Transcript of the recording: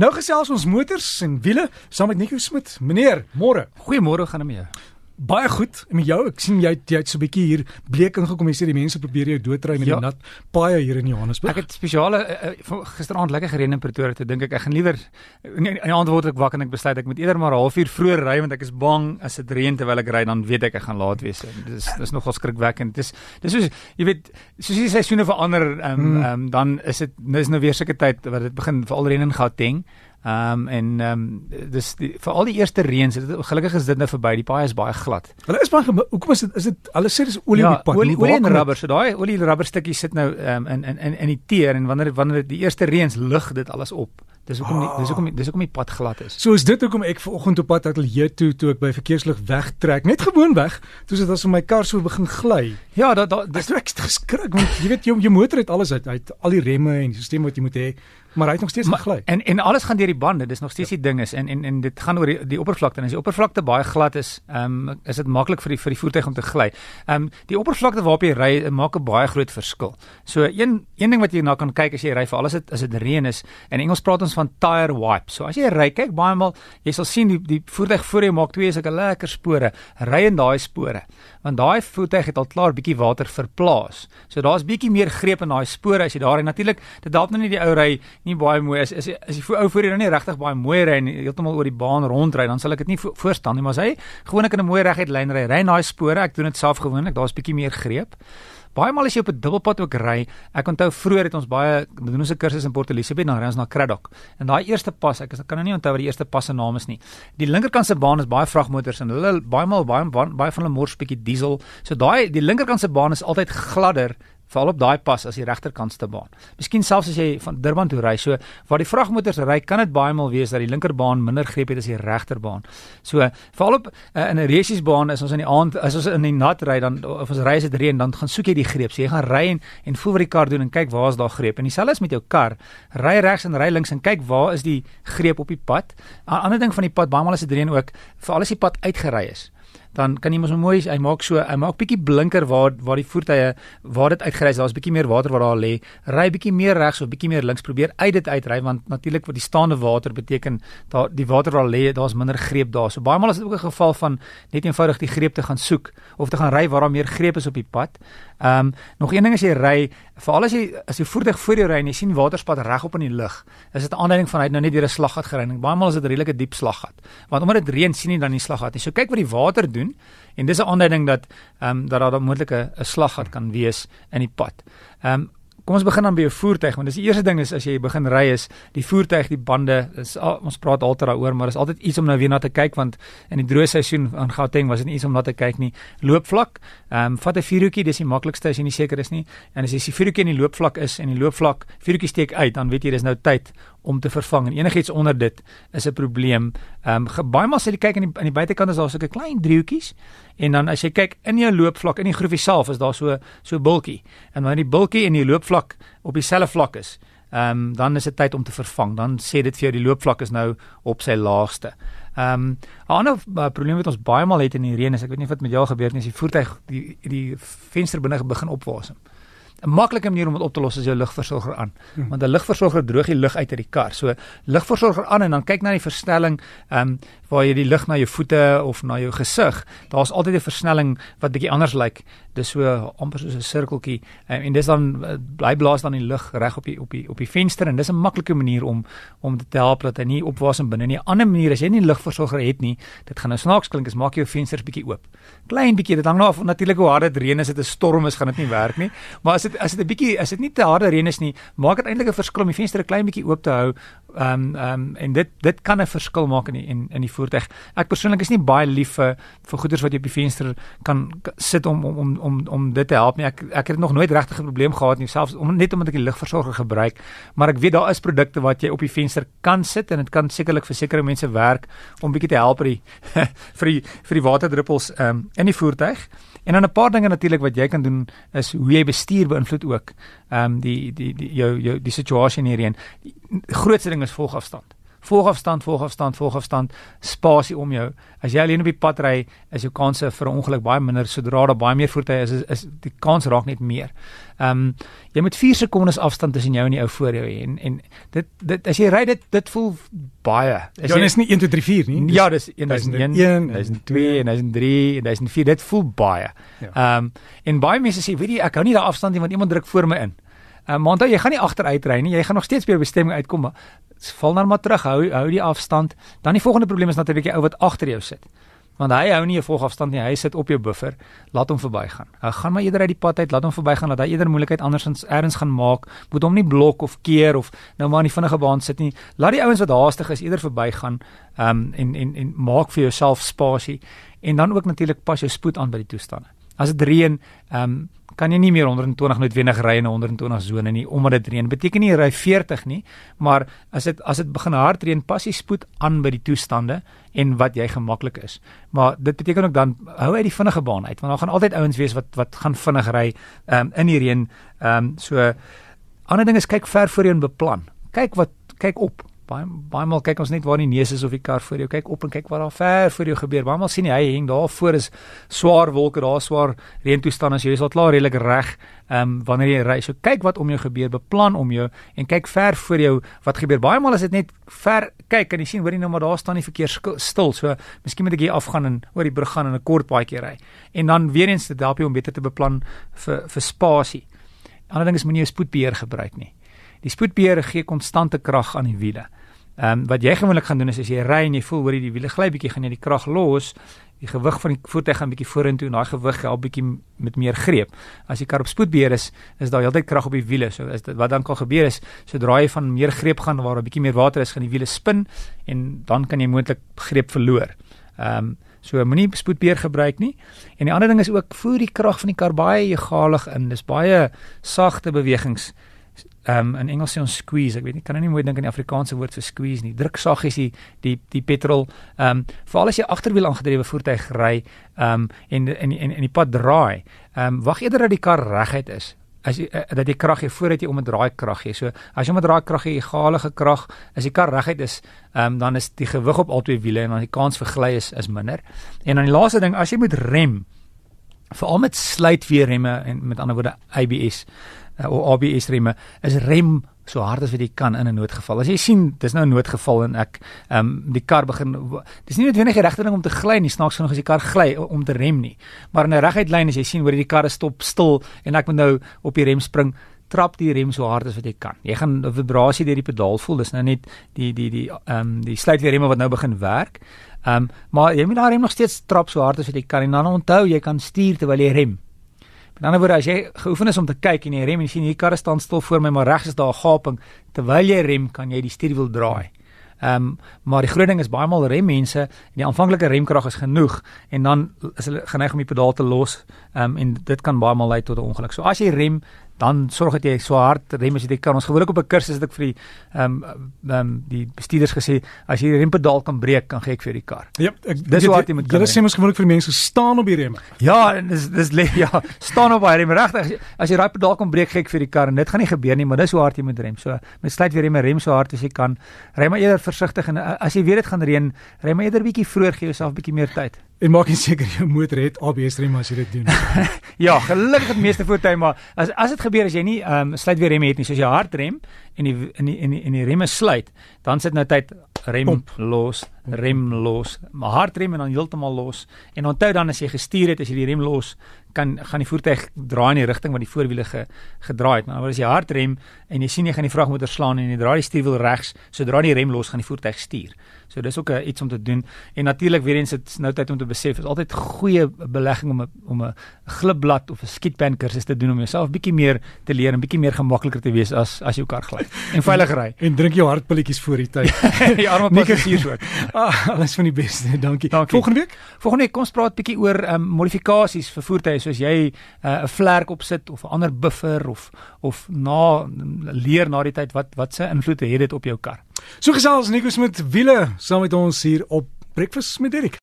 Nou gesels ons motors en wiele saam met Nico Smit. Meneer, môre. Goeiemôre, gaan met jou? Baie goed. En met jou, ek sien jy jy het so 'n bietjie hier bleek ingekom. Jy sê die mense probeer jou doodry met ja. die nat paai hier in Johannesburg. Ek het spesiale uh, uh, gisteraand lekker gereën in Pretoria te dink ek ek gaan liewer in die aand word ek wakker en ek besluit ek moet eerder maar 'n halfuur vroeër ry want ek is bang as dit reën terwyl ek ry dan weet ek ek gaan laat wees. Dis dis nogal skrikwekkend. Dis dis soos jy weet soos die seisoene verander ehm um, um, dan is dit nou weer sulke tyd wat dit begin veral reën in Gauteng. Ehm um, en ehm um, dis vir al die eerste reëns, gelukkig is dit nou verby. Die paai is baie glad. Hulle is baie hoekom is dit is dit hulle sê dis olie ja, op die pad, olie, olie en rubber. So daai olie en rubber stukkies sit nou ehm um, in in in in die teer en wanneer wanneer die eerste reëns lig dit alles op. Dis hoekom die, dis hoekom dis hoekom die pad glad is. So is dit hoekom ek vanoggend op pad ateljee toe toe ek by verkeerslig wegtrek, net gewoon weg, toe sit as my kar so begin gly. Ja, da da dis ek geskrik want jy weet jou jou motor het alles uit uit al die remme en die stelsel wat jy moet hê, maar hy het nog steeds gegly. En en alles gaan deur die bande, dis nog steeds ja. die ding is en en en dit gaan oor die, die oppervlakte en as die oppervlakte baie glad is, ehm um, is dit maklik vir die vir die voertuig om te gly. Ehm um, die oppervlakte waarop jy ry maak 'n baie groot verskil. So een een ding wat jy na kan kyk as jy ry vir alles as dit reën is, in Engels praat ons van tire wipe. So as jy ry, kyk baie maal, jy sal sien die die voertuig voor jou maak twee sulke lekker spore. Ry in daai spore. Want daai voertuig het al klaar bietjie water verplaas. So daar's bietjie meer greep in daai spore as jy daar ry. Natuurlik, dit help nou nie die ou ry nie baie mooi is. Is as die ou voor jou nie regtig baie mooi ry en heeltemal oor die baan rondry, dan sal ek dit nie voorstaan nie, maar as hy gewoonlik in 'n mooi reguit lyn ry, ry daai spore. Ek doen dit self gewoonlik. Daar's bietjie meer greep. Baie maal as jy op 'n dubbelpad ook ry, ek onthou vroeër het ons baie doen ons 'n kursus in Port Elizabeth dan ry ons na Craddock. En daai eerste pas, ek kan nou nie onthou wat die eerste pas se naam is nie. Die linkerkant se baan is baie vragmotors en hulle baie maal baie baie van hulle mors bietjie diesel. So daai die linkerkant se baan is altyd gladder veral op daai pas as die regterkantste baan. Miskien selfs as jy van Durban toe ry, so waar die vragmotors ry, kan dit baie maal wees dat die linkerbaan minder greep het as die regterbaan. So veral op uh, in 'n resiesbaan is ons in die aand as ons in die nat ry dan of ons ry as dit reën dan gaan soek jy die greep. So jy gaan ry en, en voel wat die kar doen en kyk waar is daar greep. En dieselfde is met jou kar. Ry regs en ry links en kyk waar is die greep op die pad. 'n Ander ding van die pad, baie maal as dit reën ook, veral as die pad uitgery is dan kan jy mos mooi hy maak so hy maak bietjie blinker waar waar die voertuie waar dit uitgereis daar's bietjie meer water waar daar lê. Ry bietjie meer regs of bietjie meer links. Probeer uit dit uitry want natuurlik wat die staande water beteken daar die water waar lê daar's minder greep daar. So baie maal is dit ook 'n geval van net eenvoudig die greep te gaan soek of te gaan ry waar daar meer greep is op die pad Ehm um, nog een ding as jy ry, veral as jy as jy voertuig voor jou ry en jy sien waterspat reg op in die lug, is dit 'n aanduiding van hy het nou net deur 'n slaggat gery. Baie maal is dit 'n redelike diep slaggat. Want omdat dit reën, sien jy dan die slaggat nie. So kyk wat die water doen en dis 'n aanduiding dat ehm um, dat daar moontlik 'n slaggat kan wees in die pad. Ehm um, Kom ons begin dan by jou voertuig want dis die eerste ding is as jy begin ry is die voertuig die bande is ons praat altyd daaroor maar is altyd iets om nou weer na te kyk want in die droë seisoen aan Gauteng was dit nie iets om na te kyk nie. Loopvlak ehm um, vat 'n vierhoekie dis die maklikste as jy nie seker is nie. En as jy die vierhoekie in die loopvlak is en die loopvlak vierhoekie steek uit dan weet jy dis nou tyd om te vervang en enigiets onder dit is 'n probleem. Ehm um, baie maal sê jy kyk aan die aan die buitekant is daar so 'n klein driehoekies en dan as jy kyk in jou loopvlak in die groefie self is daar so so bultjie. En wanneer die bultjie en die loopvlak op dieselfde vlak is, ehm um, dan is dit tyd om te vervang. Dan sê dit vir jou die loopvlak is nou op sy laagste. Ehm um, 'n ander uh, probleem wat ons baie maal het in die reën is ek weet nie wat met jou gebeur nie as die voertuig die die venster binne begin opwasem. 'n maklike manier om dit op te los is jou lugversorger aan. Hmm. Want 'n lugversorger droog die lug uit uit die kar. So lugversorger aan en dan kyk na die versnelling, ehm um, waar jy die lug na jou voete of na jou gesig. Daar's altyd 'n versnelling wat bietjie anders lyk. Dis so amper soos 'n sirkeltjie um, en dis dan bly blaas dan die lug reg op die op die op die venster en dis 'n maklike manier om om te help dat hy nie opwasem binne nie. 'n Ander manier as jy nie lugversorger het nie, dit gaan nou snaaks klink, is maak jou vensters bietjie oop. Klein bietjie, dit hang nou af natuurlik hoe hard dit reën is, dit 'n storm is, gaan dit nie werk nie. Maar as dit as dit 'n bietjie as dit nie te harde reën is nie, maak dit eintlik 'n verskil om die venster 'n klein bietjie oop te hou. Ehm um, ehm um, en dit dit kan 'n verskil maak in die, in in die voertuig. Ek persoonlik is nie baie lief vir vir goeders wat jy op die venster kan sit om om om om om dit te help nie. Ek ek het nog nooit regtig 'n probleem gehad nie, selfs om net omdat ek die lugversorger gebruik, maar ek weet daar is produkte wat jy op die venster kan sit en dit kan sekerlik vir sekere mense werk om bietjie te help vir die vir die vir die waterdruppels um, in die voertuig. En dan 'n paar dinge natuurlik wat jy kan doen is hoe jy bestuur beïnvloed ook ehm um, die die die jou jou die situasie hierheen. Die grootste ding is volgafstand. Volgafstand, volgafstand, volgafstand, spasie om jou. As jy alleen op die pad ry, is jou kanse vir 'n ongeluk baie minder sodra daar baie meer voertuie is, is, is die kans raak net meer. Ehm um, jy moet 4 sekondes afstand tussen jou en die ou voor jou hê en en dit dit as jy ry dit dit voel baie. As ja, jy is nie 1 2 3 4 nie. Ja, dis 1001, 1002, 1003, 1004. Dit voel baie. Ja. Ehm ja. um, en baie mense sê, weet jy, ek hou nie daai afstand nie want iemand druk voor my in. Uh, maar onthou jy gaan nie agteruit ry nie. Jy gaan nog steeds by jou bestemming uitkom. Val dan maar terug. Hou hou die afstand. Dan die volgende probleem is natuurlik die ou wat agter jou sit. Want hy hou nie 'n volgafstand nie. Hy sit op jou buffer. Laat hom verbygaan. Hy gaan maar eerder uit die pad uit. Laat hom verbygaan dat hy eerder moeilikheid andersins ergens gaan maak. Moet hom nie blok of keer of nou maar in die vinnige baan sit nie. Laat die ouens wat haastig is eerder verbygaan. Ehm um, en en en maak vir jouself spasie en dan ook natuurlik pas jou spoed aan by die toestande. As dit reën, ehm um, kan jy nie meer 120 noodwendig ry in 'n 120 sone nie omdat dit reën. Beteken nie jy ry 40 nie, maar as dit as dit begin hard reën, pas jy spoed aan by die toestande en wat jy gemaklik is. Maar dit beteken ook dan hou uit die vinnige baan uit want daar gaan altyd ouens wees wat wat gaan vinnig ry um, in die reën. Ehm um, so ander ding is kyk ver voor jou en beplan. Kyk wat kyk op baie baie maal kyk ons net waar die neus is of die kar voor jou kyk op en kyk wat daar ver voor jou gebeur. Baie maal sien jy hy hang daar voor is swaar wolke, daar swaar reëntoestande. Jy is al klaar redelik reg ehm um, wanneer jy ry. So kyk wat om jou gebeur, beplan om jou en kyk ver voor jou wat gebeur. Baie maal is dit net ver kyk en jy sien hoor jy nou maar daar staan die verkeer stil. So miskien moet ek hier afgaan en oor die brug gaan en 'n kort paadjie ry. En dan weer eens dit help jou om beter te beplan vir vir spasie. Ander ding is moenie jou spoedbeheer gebruik nie. Die spoedbeheer gee konstante krag aan die wiele. Ehm um, wat jy gewoonlik gaan doen is as jy ry en jy voel hoor jy die wiele gly bietjie gaan jy die krag los, die gewig van die voertuig gaan bietjie vorentoe en daai gewig help bietjie met meer greep. As die kar op spoedbeheer is, is daar heeltyd krag op die wiele. So is dit wat dan kan gebeur is sodra jy van meer greep gaan waar 'n bietjie meer water is, gaan die wiele spin en dan kan jy moontlik greep verloor. Ehm um, so moenie spoedbeheer gebruik nie. En die ander ding is ook voer die krag van die kar baie egalig in. Dis baie sagte bewegings ehm um, in Engels sê ons squeeze. Ek weet nie kan nou nie mooi dink aan die Afrikaanse woord vir squeeze nie. Druk saggies die die die petrol ehm um, veral as jy agterwiel aangedrewe voertuig ry ehm um, en en en in die pad draai. Ehm um, wag eerder dat die kar reguit is. As jy uh, dat jy krag gee voordat jy om 'n draai krag gee. So as jy om 'n draai krag gee, egalige krag, as die kar reguit is, ehm um, dan is die gewig op albei wiele en dan die kans vir gly is is minder. En dan die laaste ding, as jy moet rem, veral met sluitweerremme en met ander woorde ABS of ABS remme is rem so hard as wat jy kan in 'n noodgeval. As jy sien dis nou 'n noodgeval en ek ehm um, die kar begin dis nie noodwendig die regte ding om te gly nie, snaaks genoeg as die kar gly om te rem nie. Maar in 'n reguit lyn as jy sien hoe die kar stop stil en ek moet nou op die rem spring trap die rem so hard as wat jy kan. Jy gaan 'n vibrasie deur die pedaal voel. Dis nou net die die die ehm um, die sluitweerremme wat nou begin werk. Ehm um, maar jy moet daai rem nog steeds trap so hard as wat jy kan en dan onthou jy kan stuur terwyl jy rem. Met ander woorde, as jy geoefen is om te kyk en jy rem en sien hierdie kar staan stil voor my, maar regs is daar 'n gaping, terwyl jy rem, kan jy die stuurwiel draai. Ehm um, maar die groot ding is baie maal rem mense en die aanvanklike remkrag is genoeg en dan is hulle geneig om die pedaal te los. Ehm um, en dit kan baie maal lei tot 'n ongeluk. So as jy rem, dan sorg dat jy so hard rem as jy kan. Ons gewoonlik op 'n kursus het ek vir die ehm um, ehm um, die bestuurders gesê as jy die rempedaal kan breek, kan gee ek vir die kar. Ja, ek dis wat jy moet kan. Jy sê mens gewoonlik vir die mense staan op die remme. Ja, en dis dis le, ja, staan op daai rem regtig. As jy daai pedaal kan breek, gee ek vir die kar en dit gaan nie gebeur nie, maar dis hoe hard jy moet rem. So met sluit weer remme rem so hard as jy kan. Ry maar eerder versigtig en as jy weet dit gaan reën, ry maar eerder bietjie vroeër gee jouself bietjie meer tyd. En maak nie seker jou motor het ABS rem as jy dit doen. ja, gelukkig het meeste voertuie maar as as dit gebeur as jy nie ehm um, sluit weer rem het nie, soos jy hard rem en die in die in die, die remme sluit, dan sit nou tyd rem Pomp. los, rem los, maar hard rem en dan heeltemal los. En onthou dan as jy gestuur het, as jy die rem los, kan gaan die voertuig draai in die rigting wat die voorwiele ge, gedraai het. Maar as jy hard rem en jy sien jy gaan die vragmotor slaan en jy draai die stuurwiel regs, sodra die rem los gaan die voertuig stuur. So dis ook uh, iets om te doen. En natuurlik weer eens dit nou tyd om te besef, is altyd goeie belegging om 'n om 'n glibblad of 'n skietpan kursus te doen om jouself bietjie meer te leer en bietjie meer gemakliker te wees as as jou kar gly. En veilig ry. en drink jou hartpilletjies voor die tyd. die arme passasiers ook. ah, alles van die beste. Dankie. Dankie. Volgende week? Volgende week kom ons praat bietjie oor um, modifikasies vir voertuie soos jy uh, 'n uh, vlerk opsit of 'n ander buffer of of na leer na die tyd wat wat se invloed het dit op jou kar. So gesels Nico Smit wiele saam met ons hier op Breakfast met Erik.